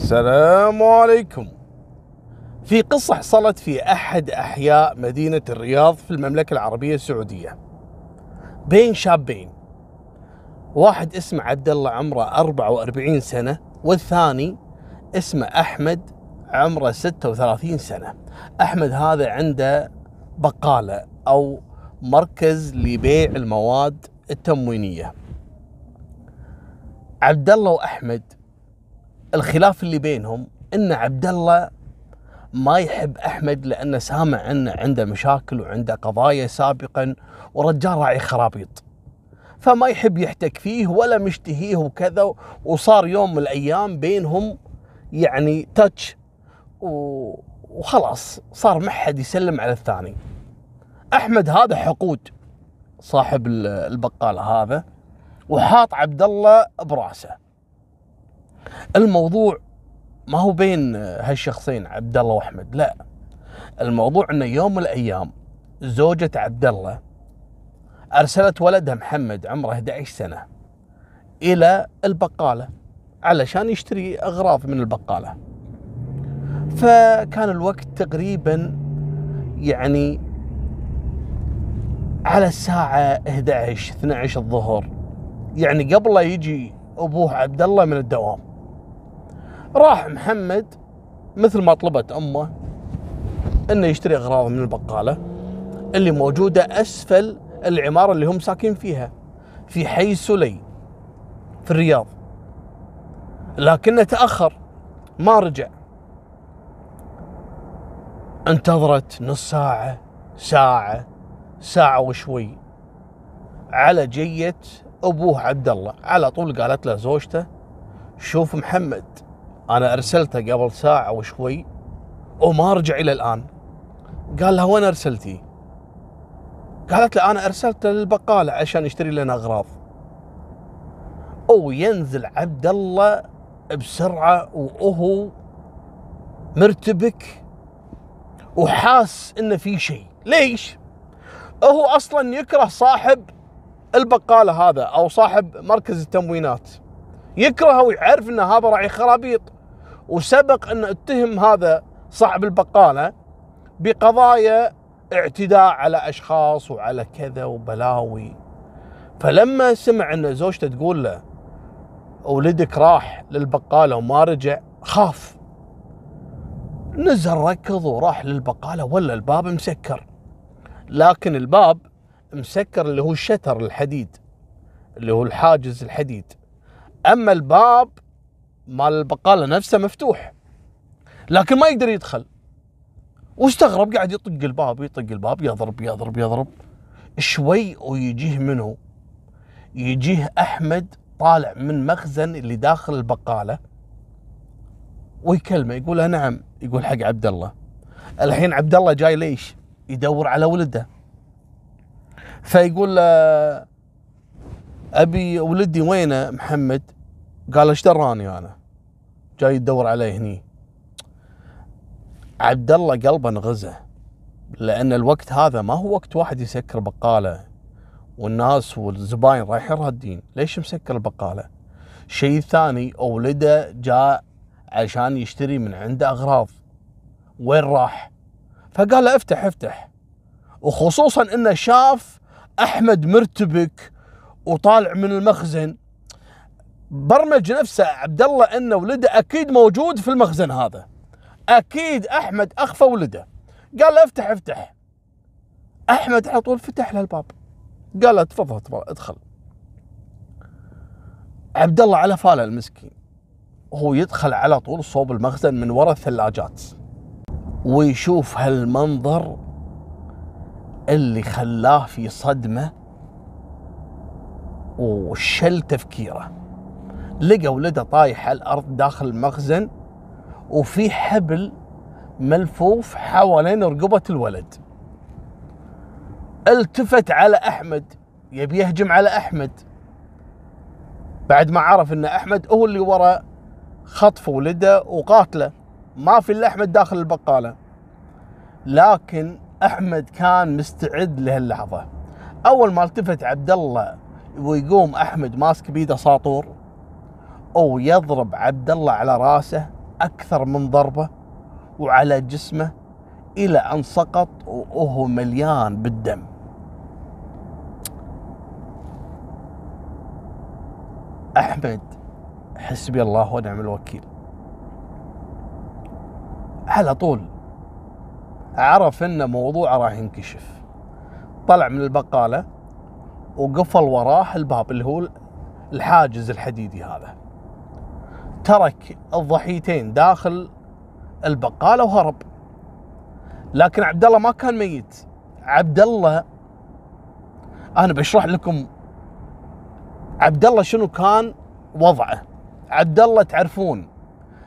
السلام عليكم. في قصة حصلت في أحد أحياء مدينة الرياض في المملكة العربية السعودية. بين شابين. واحد اسمه عبد الله عمره 44 سنة والثاني اسمه أحمد عمره 36 سنة. أحمد هذا عنده بقالة أو مركز لبيع المواد التموينية. عبد الله وأحمد الخلاف اللي بينهم إن عبد الله ما يحب أحمد لأنه سامع إنه عنده مشاكل وعنده قضايا سابقا ورجال راعي خرابيط. فما يحب يحتك فيه ولا مشتهيه وكذا وصار يوم من الأيام بينهم يعني تاتش وخلاص صار ما حد يسلم على الثاني. أحمد هذا حقود صاحب البقالة هذا وحاط عبد الله براسه. الموضوع ما هو بين هالشخصين عبد الله وأحمد لا. الموضوع إنه يوم من الأيام زوجة عبد الله أرسلت ولدها محمد عمره 11 سنة إلى البقالة علشان يشتري أغراض من البقالة. فكان الوقت تقريبا يعني على الساعة 11 12 الظهر. يعني قبل لا يجي أبوه عبد الله من الدوام. راح محمد مثل ما طلبت أمه إنه يشتري أغراض من البقالة اللي موجودة أسفل العمارة اللي هم ساكن فيها في حي سلي في الرياض. لكنه تأخر ما رجع. انتظرت نص ساعة ساعة ساعة وشوي. على جية أبوه عبد الله على طول قالت له زوجته شوف محمد. أنا أرسلته قبل ساعة وشوي وما رجع إلى الآن. قال لها وين أرسلتي؟ قالت له أنا ارسلته للبقاله عشان يشتري لنا أغراض. وينزل عبد الله بسرعة وهو مرتبك وحاس إنه في شيء. ليش؟ هو أصلا يكره صاحب البقالة هذا أو صاحب مركز التموينات. يكرهه ويعرف ان هذا راعي خرابيط. وسبق أن اتهم هذا صاحب البقالة بقضايا اعتداء على أشخاص وعلى كذا وبلاوي. فلما سمع أن زوجته تقول له ولدك راح للبقالة وما رجع. خاف. نزل ركض وراح للبقالة ولا الباب مسكر. لكن الباب مسكر اللي هو الشتر الحديد اللي هو الحاجز الحديد. أما الباب مال البقالة نفسه مفتوح. لكن ما يقدر يدخل. واستغرب قاعد يطق الباب يطق الباب يضرب يضرب يضرب. شوي ويجيه منه يجيه أحمد طالع من مخزن اللي داخل البقالة. ويكلمه يقول له نعم. يقول حق عبد الله الحين عبد الله جاي ليش؟ يدور على ولده. فيقول له أبي ولدي وينه محمد؟ قال إيش دراني أنا؟ جاي يدور عليه هني. عبد الله قلبه انغزه لأن الوقت هذا ما هو وقت واحد يسكر بقالة والناس والزباين رايحين رادين. ليش مسكر البقالة؟ شيء ثاني ولده جاء عشان يشتري من عنده أغراض. وين راح؟ فقال له افتح افتح. وخصوصا إنه شاف أحمد مرتبك وطالع من المخزن. برمج نفسه عبد الله إنه ولده أكيد موجود في المخزن هذا. أكيد أحمد أخفى ولده. قال له افتح افتح. أحمد على طول فتح له الباب. قال له تفضل ادخل. عبد الله على فاله المسكين. وهو يدخل على طول صوب المخزن من وراء الثلاجات. ويشوف هالمنظر اللي خلاه في صدمة وشل تفكيره. لقى ولده طايح على الأرض داخل المخزن وفي حبل ملفوف حوالين رقبة الولد. التفت على أحمد يبي يهجم على أحمد. بعد ما عرف إن أحمد هو اللي ورا خطف ولده وقاتله ما في إلا أحمد داخل البقالة. لكن أحمد كان مستعد لهاللحظة. أول ما التفت عبد الله ويقوم أحمد ماسك بيده ساطور ويضرب عبد الله على رأسه أكثر من ضربة وعلى جسمه إلى أن سقط وهو مليان بالدم. أحمد حسبي الله ونعم الوكيل. على طول عرف إن موضوعه راح ينكشف. طلع من البقالة وقفل وراه الباب اللي هو الحاجز الحديدي هذا. ترك الضحيتين داخل البقالة وهرب. لكن عبد الله ما كان ميت. عبد الله أنا بشرح لكم عبد الله شنو كان وضعه. عبد الله تعرفون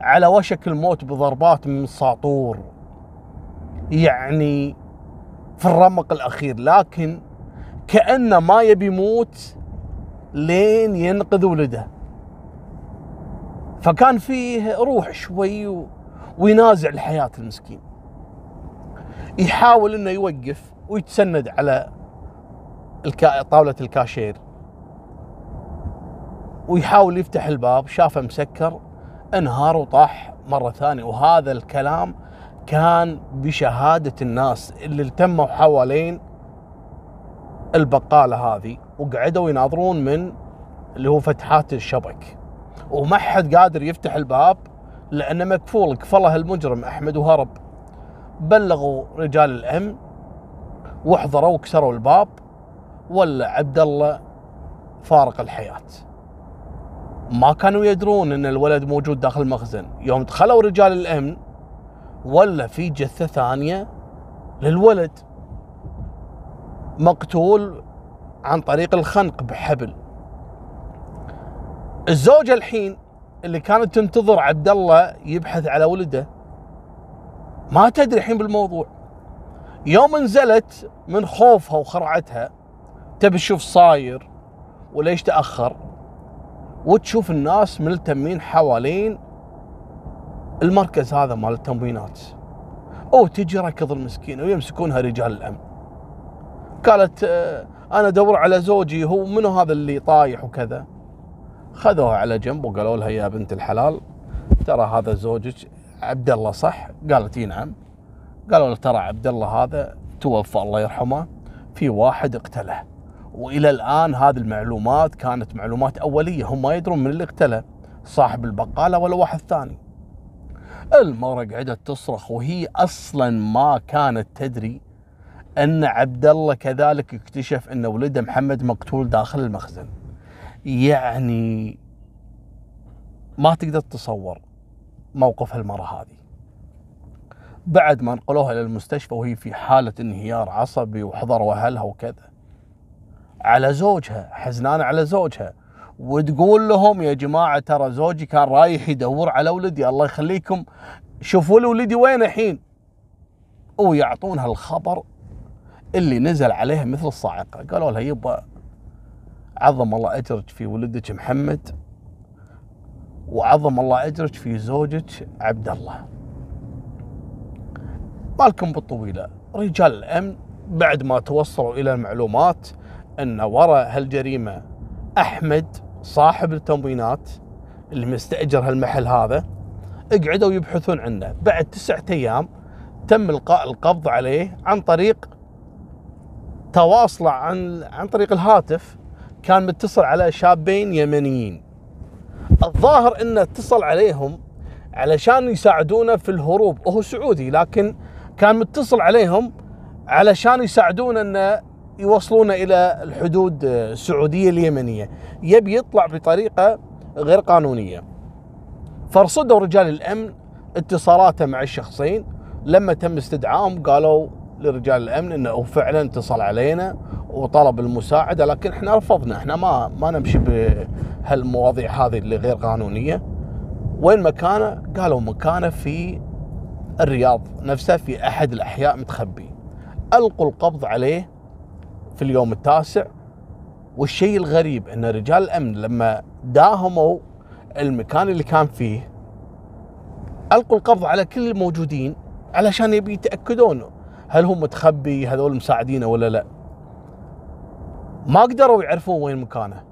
على وشك الموت بضربات من الساطور يعني في الرمق الأخير. لكن كأنه ما يبي يموت لين ينقذ ولده. فكان فيه روح شوي و... وينازع الحياة المسكين. يحاول إنه يوقف ويتسند على الكا... طاولة الكاشير. ويحاول يفتح الباب شافه مسكر انهار وطاح مرة ثانية. وهذا الكلام كان بشهادة الناس اللي التموا حوالين البقالة هذه وقعدوا يناظرون من اللي هو فتحات الشبك. وما حد قادر يفتح الباب لأنه مكفول قفله المجرم أحمد وهرب. بلغوا رجال الأمن واحضروا وكسروا الباب ولا عبد الله فارق الحياة. ما كانوا يدرون إن الولد موجود داخل المخزن. يوم دخلوا رجال الأمن ولا في جثة ثانية للولد. مقتول عن طريق الخنق بحبل. الزوجة الحين اللي كانت تنتظر عبد الله يبحث على ولده ما تدري الحين بالموضوع. يوم نزلت من خوفها وخرعتها تبي تشوف صاير وليش تأخر؟ وتشوف الناس ملتمين حوالين المركز هذا مال التموينات. أو تجي ركض المسكينه ويمسكونها رجال الأمن. قالت آه، أنا أدور على زوجي هو منو هذا اللي طايح وكذا؟ خذوها على جنب وقالوا لها يا بنت الحلال ترى هذا زوجك عبد الله صح؟ قالت إي نعم. قالوا له ترى عبد الله هذا توفى الله يرحمه في واحد اقتله. وإلى الآن هذه المعلومات كانت معلومات أولية هم ما يدرون من اللي اقتله صاحب البقالة ولا واحد ثاني. المرة قعدت تصرخ وهي أصلا ما كانت تدري أن عبد الله كذلك اكتشف أن ولده محمد مقتول داخل المخزن. يعني ما تقدر تتصور موقف هالمرة هذه. بعد ما نقلوها للمستشفى وهي في حالة انهيار عصبي وحضروا أهلها وكذا على زوجها حزنانة على زوجها وتقول لهم يا جماعة ترى زوجي كان رايح يدور على ولدي الله يخليكم شوفوا لي ولدي وين الحين؟ ويعطونها الخبر اللي نزل عليها مثل الصاعقة. قالوا لها يبا عظم الله أجرك في ولدك محمد وعظم الله أجرك في زوجك عبد الله. مالكم بالطويلة. رجال الأمن بعد ما توصلوا إلى المعلومات أن وراء هالجريمة أحمد صاحب التموينات اللي مستأجر هالمحل هذا قعدوا يبحثون عنه. بعد تسعة أيام تم إلقاء القبض عليه عن طريق تواصله عن عن طريق الهاتف. كان متصل على شابين يمنيين. الظاهر إنه اتصل عليهم علشان يساعدونه في الهروب وهو سعودي لكن كان متصل عليهم علشان يساعدونه إنه يوصلونه إلى الحدود السعودية اليمنية. يبي يطلع بطريقة غير قانونية. فرصدوا رجال الأمن اتصالاته مع الشخصين. لما تم استدعائهم قالوا لرجال الأمن إنه فعلا اتصل علينا وطلب المساعدة لكن إحنا رفضنا. إحنا ما ما نمشي بهالمواضيع هذه اللي غير قانونية. وين مكانه؟ قالوا مكانه في الرياض نفسه في أحد الأحياء متخبي. ألقوا القبض عليه في اليوم التاسع. والشيء الغريب إن رجال الأمن لما داهموا المكان اللي كان فيه ألقوا القبض على كل الموجودين علشان يبي يتأكدون هل هو متخبي هذول مساعدينه ولا لا؟ ما قدروا يعرفون وين مكانه.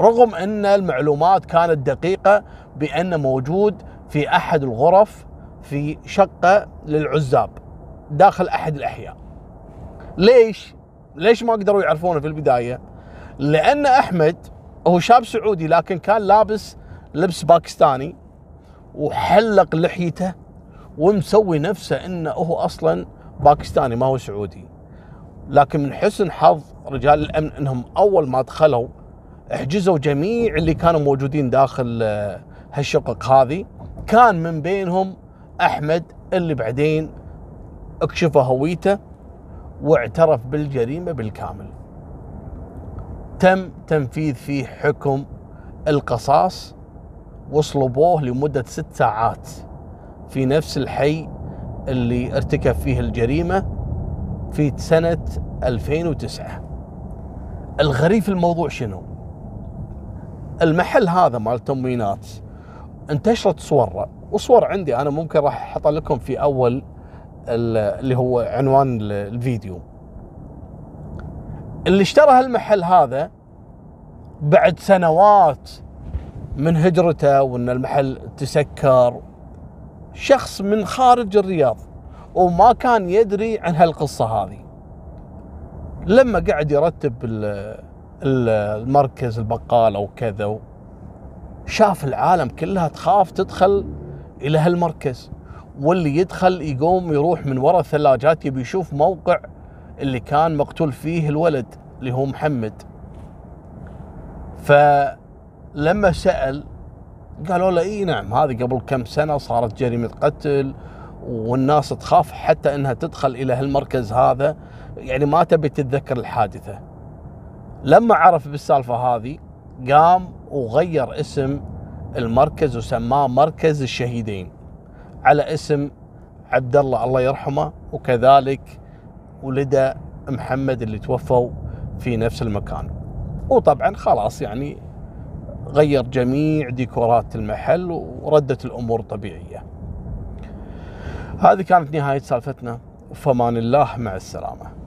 رغم أن المعلومات كانت دقيقة بانه موجود في أحد الغرف في شقة للعزاب داخل أحد الأحياء. ليش؟ ليش ما قدروا يعرفونه في البداية؟ لأن أحمد هو شاب سعودي لكن كان لابس لبس باكستاني وحلق لحيته ومسوي نفسه إنه هو أصلا باكستاني ما هو سعودي لكن من حسن حظ رجال الأمن إنهم أول ما دخلوا احجزوا جميع اللي كانوا موجودين داخل آه، هالشقق هذه كان من بينهم أحمد اللي بعدين اكشفوا هويته واعترف بالجريمة بالكامل. تم تنفيذ فيه حكم القصاص وصلبوه لمدة ست ساعات في نفس الحي اللي ارتكب فيه الجريمة في سنة 2009. الغريب في الموضوع شنو؟ المحل هذا مال تموينات انتشرت صور وصور عندي أنا ممكن راح احطها لكم في أول اللي هو عنوان الفيديو اللي اشترى هالمحل هذا بعد سنوات من هجرته وإن المحل تسكر شخص من خارج الرياض وما كان يدري عن هالقصة هذه. لما قاعد يرتب المركز البقالة وكذا شاف العالم كلها تخاف تدخل إلى هالمركز واللي يدخل يقوم يروح من وراء الثلاجات يبي يشوف موقع اللي كان مقتول فيه الولد اللي هو محمد. فلما سأل قالوا له إي نعم هذه قبل كم سنة صارت جريمة قتل والناس تخاف حتى إنها تدخل إلى هالمركز هذا. يعني ما تبي تتذكر الحادثة. لما عرف بالسالفة هذه قام وغير اسم المركز وسماه مركز الشهيدين. على اسم عبد الله الله يرحمه وكذلك ولده محمد اللي توفوا في نفس المكان. وطبعا خلاص يعني غير جميع ديكورات المحل وردت الأمور طبيعية. هذه كانت نهاية سالفتنا. فمان الله مع السلامة.